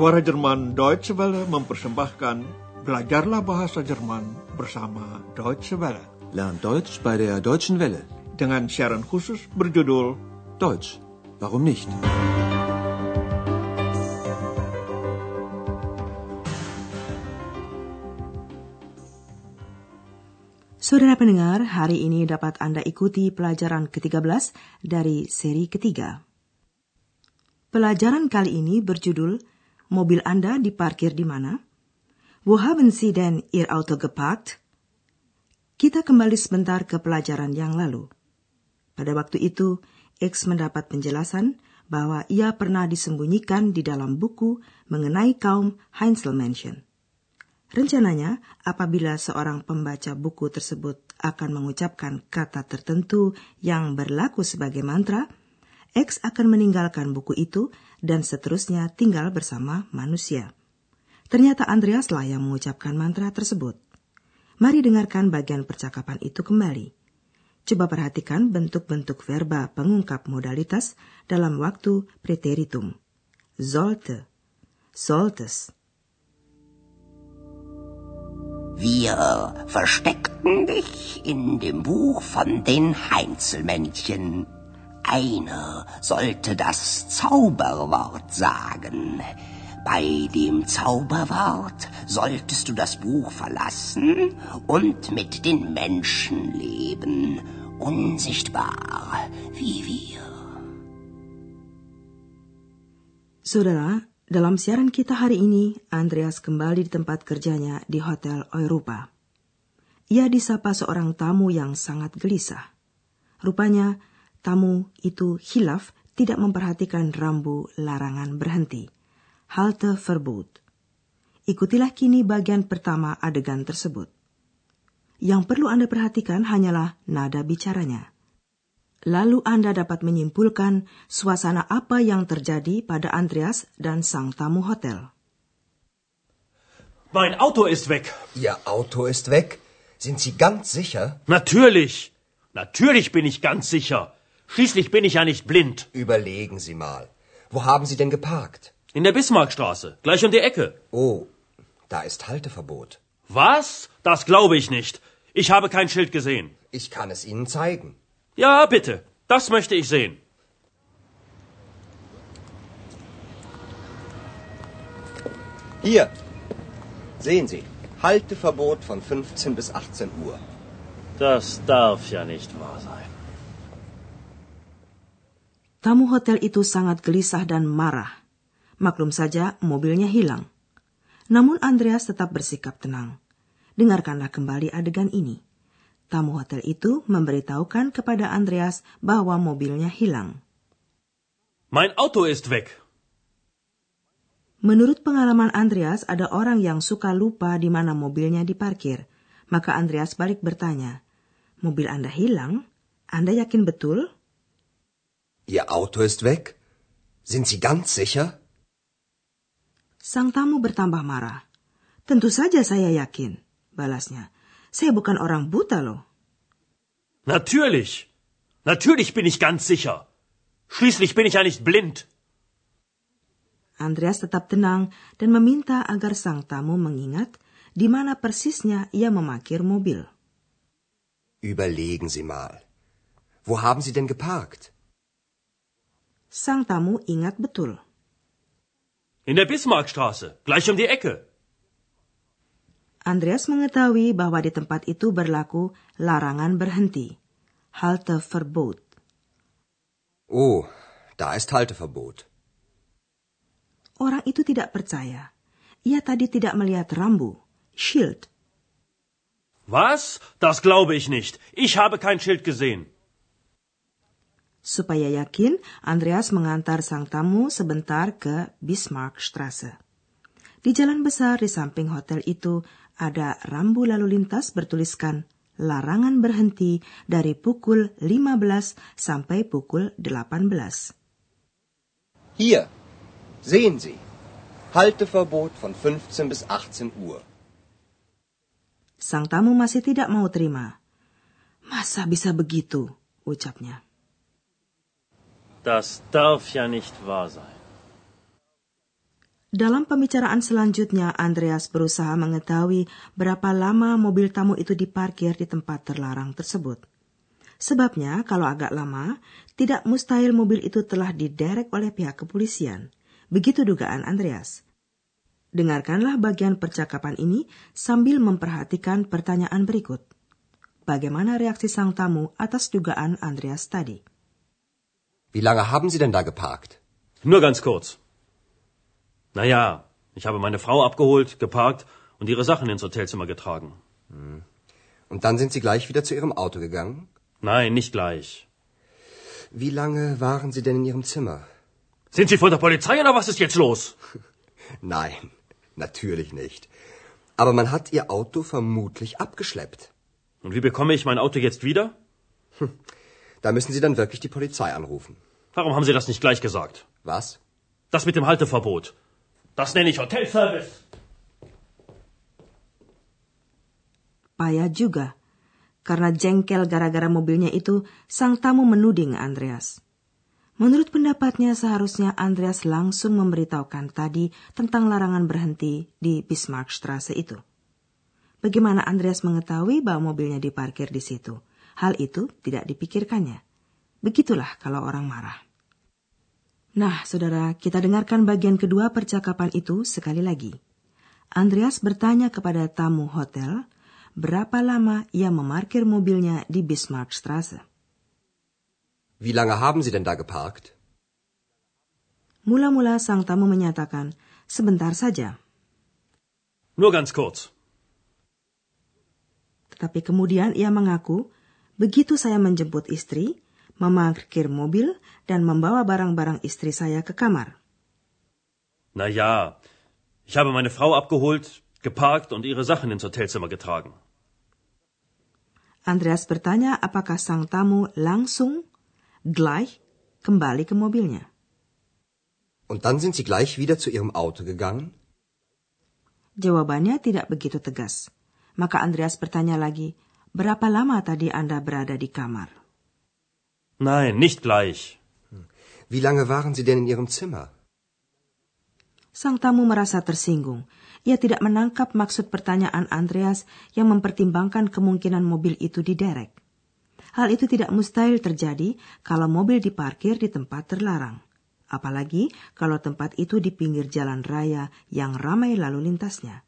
Suara Jerman Deutsche Welle mempersembahkan Belajarlah Bahasa Jerman bersama Deutsche Welle. Lernt Deutsch bei der Deutschen Welle. Dengan siaran khusus berjudul Deutsch, warum nicht? Saudara pendengar, hari ini dapat Anda ikuti pelajaran ke-13 dari seri ketiga. Pelajaran kali ini berjudul Mobil Anda diparkir di mana? Wo haben Sie denn Ihr Auto geparkt? Kita kembali sebentar ke pelajaran yang lalu. Pada waktu itu, X mendapat penjelasan bahwa ia pernah disembunyikan di dalam buku mengenai kaum Heinzelmännchen. Rencananya, apabila seorang pembaca buku tersebut akan mengucapkan kata tertentu yang berlaku sebagai mantra, X akan meninggalkan buku itu dan seterusnya tinggal bersama manusia. Ternyata Andreaslah yang mengucapkan mantra tersebut. Mari dengarkan bagian percakapan itu kembali. Coba perhatikan bentuk-bentuk verba pengungkap modalitas dalam waktu preteritum. Sollte, solltes, Wir versteckten dich in dem Buch von den Heinzelmännchen. Sollte das Zauberwort sagen. Bei dem Zauberwort solltest du das Buch verlassen und mit den Menschen leben, unsichtbar wie wir. Saudara, dalam siaran kita hari ini, Andreas kembali di tempat kerjanya di Hotel Europa. Ia disapa seorang tamu yang sangat gelisah. Rupanya, tamu itu hilaf tidak memperhatikan rambu larangan berhenti. Halte verbot. Ikutilah kini bagian pertama adegan tersebut. Yang perlu Anda perhatikan hanyalah nada bicaranya. Lalu Anda dapat menyimpulkan suasana apa yang terjadi pada Andreas dan sang tamu hotel. Mein Auto ist weg. Ihr Auto ist weg? Sind Sie ganz sicher? Natürlich. Natürlich bin ich ganz sicher. Schließlich bin ich ja nicht blind. Überlegen Sie mal. Wo haben Sie denn geparkt? In der Bismarckstraße, gleich um die Ecke. Oh, da ist Halteverbot. Was? Das glaube ich nicht. Ich habe kein Schild gesehen. Ich kann es Ihnen zeigen. Ja, bitte. Das möchte ich sehen. Hier. Sehen Sie. Halteverbot von 15 bis 18 Uhr. Das darf ja nicht wahr sein. Tamu hotel itu sangat gelisah dan marah. Maklum saja mobilnya hilang. Namun Andreas tetap bersikap tenang. Dengarkanlah kembali adegan ini. Tamu hotel itu memberitahukan kepada Andreas bahwa mobilnya hilang. Mein Auto ist weg. Menurut pengalaman Andreas, ada orang yang suka lupa di mana mobilnya diparkir. Maka Andreas balik bertanya, "Mobil Anda hilang? Anda yakin betul?" Ihr Auto ist weg? Sind Sie ganz sicher? Sang tamu bertambah marah. Tentu saja saya yakin, balasnya. Saya bukan orang buta loh. Natürlich. Natürlich bin ich ganz sicher. Schließlich bin ich ja nicht blind. Andreas tetap tenang dan meminta agar sang tamu mengingat di mana persisnya ia memakir mobil. Überlegen Sie mal. Wo haben Sie denn geparkt? Sang tamu ingat betul. In der Bismarckstraße, gleich um die Ecke. Andreas mengetahui bahwa di tempat itu berlaku larangan berhenti. Halteverbot. Oh, da ist Halteverbot. Orang itu tidak percaya. Ia tadi tidak melihat rambu, Schild. Was? Das glaube ich nicht. Ich habe kein Schild gesehen. Supaya yakin, Andreas mengantar sang tamu sebentar ke Bismarckstraße. Di jalan besar di samping hotel itu ada rambu lalu lintas bertuliskan larangan berhenti dari pukul 15 sampai pukul 18. Hier. Sehen Sie. Halteverbot von 15 bis 18 Uhr. Sang tamu masih tidak mau terima. Masa bisa begitu? ucapnya. Das darf ja nicht wahr sein. Dalam pembicaraan selanjutnya, Andreas berusaha mengetahui berapa lama mobil tamu itu diparkir di tempat terlarang tersebut. Sebabnya, kalau agak lama, tidak mustahil mobil itu telah diderek oleh pihak kepolisian. Begitu dugaan Andreas. Dengarkanlah bagian percakapan ini sambil memperhatikan pertanyaan berikut. Bagaimana reaksi sang tamu atas dugaan Andreas tadi? Wie lange haben Sie denn da geparkt? Nur ganz kurz. Naja, ich habe meine Frau abgeholt, geparkt und ihre Sachen ins Hotelzimmer getragen. Und dann sind Sie gleich wieder zu Ihrem Auto gegangen? Nein, nicht gleich. Wie lange waren Sie denn in Ihrem Zimmer? Sind Sie von der Polizei oder was ist jetzt los? Nein, natürlich nicht. Aber man hat Ihr Auto vermutlich abgeschleppt. Und wie bekomme ich mein Auto jetzt wieder? Da müssen Sie dann wirklich die Polizei anrufen. Warum haben Sie das nicht gleich gesagt? Was? Das mit dem Halteverbot. Das nenne ich Hotelservice. Payah juga. Karena jengkel gara-gara mobilnya itu, sang tamu menuding Andreas. Menurut pendapatnya, seharusnya Andreas langsung memberitahukan tadi tentang larangan berhenti di Bismarckstraße itu. Bagaimana Andreas mengetahui bahwa mobilnya diparkir di situ? Hal itu tidak dipikirkannya. Begitulah kalau orang marah. Nah, saudara, kita dengarkan bagian kedua percakapan itu sekali lagi. Andreas bertanya kepada tamu hotel berapa lama ia memarkir mobilnya di Bismarckstraße. Wie lange haben Sie denn da geparkt? Mula-mula sang tamu menyatakan, sebentar saja. Nur ganz kurz. Tetapi kemudian ia mengaku, begitu saya menjemput istri, memarkir mobil, dan membawa barang-barang istri saya ke kamar. Na ja, ich habe meine Frau abgeholt, geparkt und ihre Sachen ins Hotelzimmer getragen. Andreas bertanya apakah sang tamu langsung, gleich, kembali ke mobilnya. Und dann sind Sie gleich wieder zu Ihrem Auto gegangen? Jawabannya tidak begitu tegas. Maka Andreas bertanya lagi, berapa lama tadi Anda berada di kamar? Nein, nicht gleich. Wie lange waren Sie denn in Ihrem Zimmer? Sang tamu merasa tersinggung. Ia tidak menangkap maksud pertanyaan Andreas yang mempertimbangkan kemungkinan mobil itu diderek. Hal itu tidak mustahil terjadi kalau mobil diparkir di tempat terlarang. Apalagi kalau tempat itu di pinggir jalan raya yang ramai lalu lintasnya.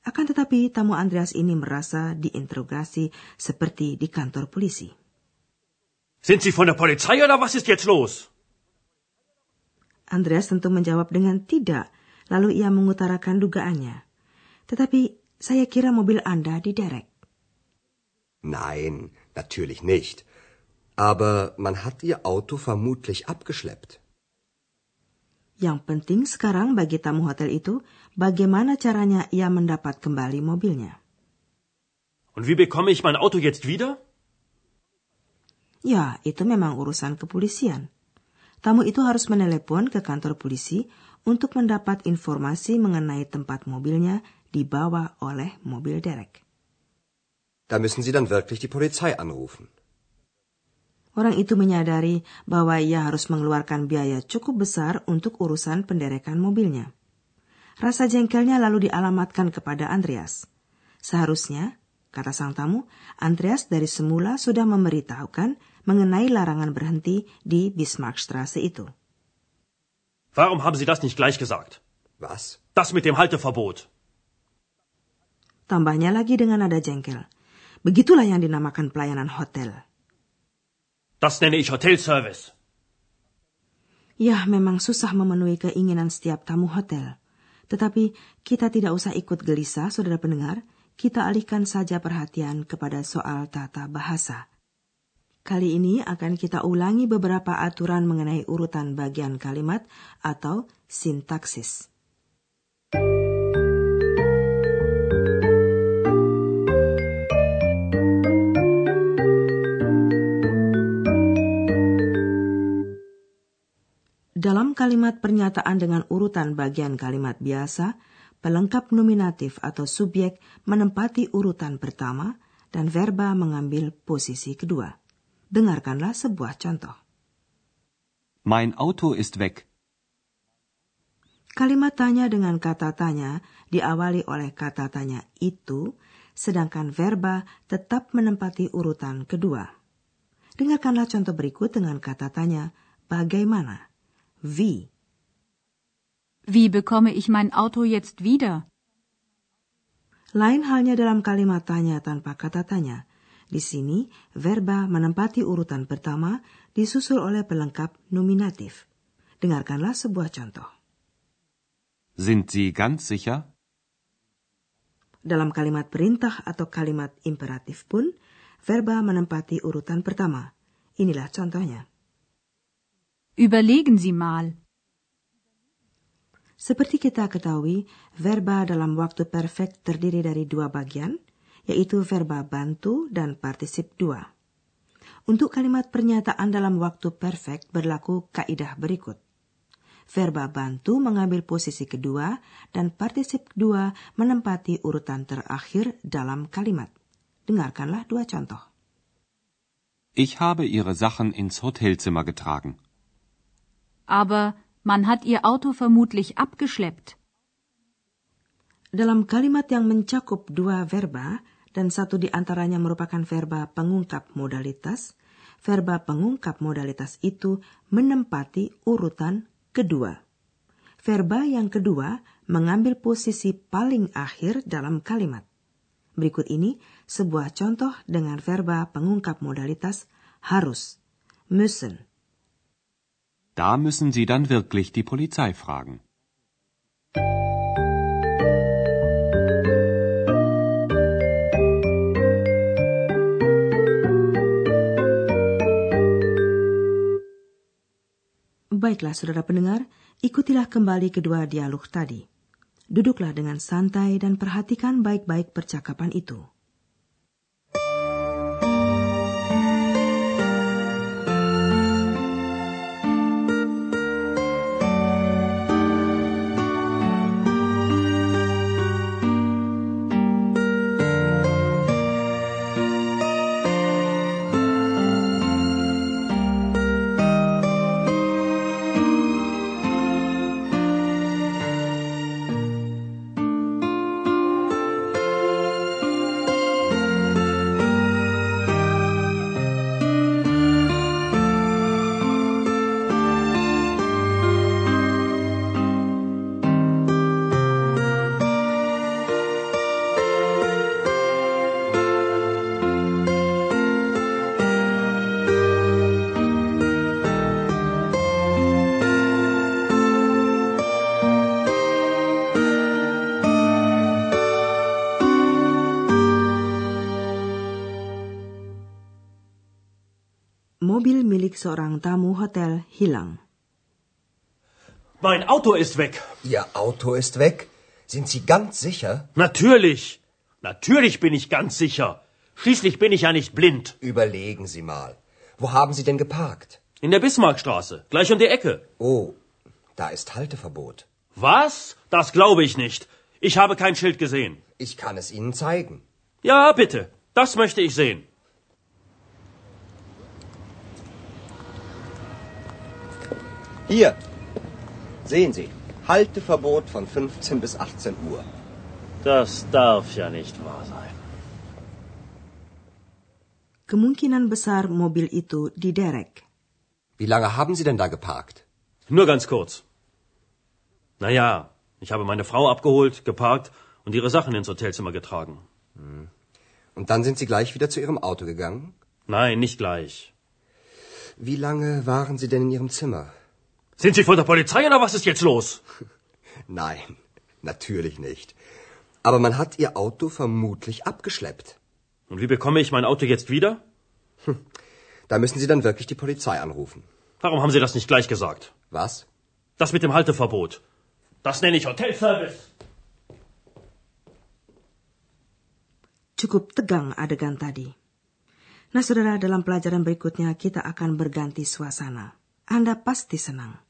Akan tetapi tamu Andreas ini merasa diinterogasi seperti di kantor polisi. Sind Sie von der Polizei oder was ist jetzt los? Andreas tentu menjawab dengan tidak, lalu ia mengutarakan dugaannya. Tetapi saya kira mobil Anda diderek. Nein, natürlich nicht. Aber man hat Ihr Auto vermutlich abgeschleppt. Yang penting sekarang bagi tamu hotel itu, bagaimana caranya ia mendapat kembali mobilnya. Und wie bekomme ich mein Auto jetzt wieder? Ya, itu memang urusan kepolisian. Tamu itu harus menelepon ke kantor polisi untuk mendapat informasi mengenai tempat mobilnya dibawa oleh mobil derek. Da müssen Sie dann wirklich die Polizei anrufen. Orang itu menyadari bahwa ia harus mengeluarkan biaya cukup besar untuk urusan penderekan mobilnya. Rasa jengkelnya lalu dialamatkan kepada Andreas. Seharusnya, kata sang tamu, Andreas dari semula sudah memberitahukan mengenai larangan berhenti di Bismarckstraße itu. Warum haben Sie das nicht gleich gesagt? Was? Das mit dem Halteverbot. Tambahnya lagi dengan nada jengkel. Begitulah yang dinamakan pelayanan hotel. Das nenne ich Hotelservice. Ya, memang susah memenuhi keinginan setiap tamu hotel. Tetapi kita tidak usah ikut gelisah, saudara pendengar. Kita alihkan saja perhatian kepada soal tata bahasa. Kali ini akan kita ulangi beberapa aturan mengenai urutan bagian kalimat atau sintaksis. Dalam kalimat pernyataan dengan urutan bagian kalimat biasa, pelengkap nominatif atau subjek menempati urutan pertama dan verba mengambil posisi kedua. Dengarkanlah sebuah contoh. Mein Auto ist weg. Kalimat tanya dengan kata tanya diawali oleh kata tanya itu, sedangkan verba tetap menempati urutan kedua. Dengarkanlah contoh berikut dengan kata tanya bagaimana. Wie. Wie bekomme ich mein Auto jetzt wieder? Lain halnya dalam kalimat tanya tanpa kata tanya. Di sini, verba menempati urutan pertama disusul oleh pelengkap nominatif. Dengarkanlah sebuah contoh. Sind Sie ganz sicher? Dalam kalimat perintah atau kalimat imperatif pun, verba menempati urutan pertama. Inilah contohnya. Überlegen Sie mal. Seperti kita ketahui, verba dalam waktu perfect terdiri dari dua bagian, yaitu verba bantu dan partisip dua. Untuk kalimat pernyataan dalam waktu perfect berlaku kaidah berikut. Verba bantu mengambil posisi kedua dan partisip kedua menempati urutan terakhir dalam kalimat. Dengarkanlah dua contoh. Ich habe Ihre Sachen ins Hotelzimmer getragen. Aber man hat Ihr Auto vermutlich abgeschleppt. Dalam kalimat yang mencakup dua verba dan satu di antaranya merupakan verba pengungkap modalitas, verba pengungkap modalitas itu menempati urutan kedua. Verba yang kedua mengambil posisi paling akhir dalam kalimat. Berikut ini sebuah contoh dengan verba pengungkap modalitas harus, müssen. Da müssen Sie dann wirklich die Polizei fragen. Baiklah, saudara pendengar, ikutilah kembali kedua dialog tadi. Duduklah dengan santai dan perhatikan baik-baik percakapan itu. Mobil milik seorang tamu hotel hilang. Mein Auto ist weg. Ihr Auto ist weg? Sind Sie ganz sicher? Natürlich. Natürlich bin ich ganz sicher. Schließlich bin ich ja nicht blind. Überlegen Sie mal. Wo haben Sie denn geparkt? In der Bismarckstraße, gleich um die Ecke. Oh, da ist Halteverbot. Was? Das glaube ich nicht. Ich habe kein Schild gesehen. Ich kann es Ihnen zeigen. Ja, bitte. Das möchte ich sehen. Hier. Sehen Sie. Halteverbot von 15 bis 18 Uhr. Das darf ja nicht wahr sein. Kemungkinan besar mobil itu diderek. Wie lange haben Sie denn da geparkt? Nur ganz kurz. Naja, ich habe meine Frau abgeholt, geparkt und ihre Sachen ins Hotelzimmer getragen. Und dann sind Sie gleich wieder zu Ihrem Auto gegangen? Nein, nicht gleich. Wie lange waren Sie denn in Ihrem Zimmer? Sind Sie von der Polizei oder was ist jetzt los? Nein, natürlich nicht. Aber man hat Ihr Auto vermutlich abgeschleppt. Und wie bekomme ich mein Auto jetzt wieder? Da müssen Sie dann wirklich die Polizei anrufen. Warum haben Sie das nicht gleich gesagt? Was? Das mit dem Halteverbot. Das nenne ich Hotelservice. Cukup tegang adegan tadi. Nah, saudara, dalam pelajaran berikutnya kita akan berganti suasana. Anda pasti senang.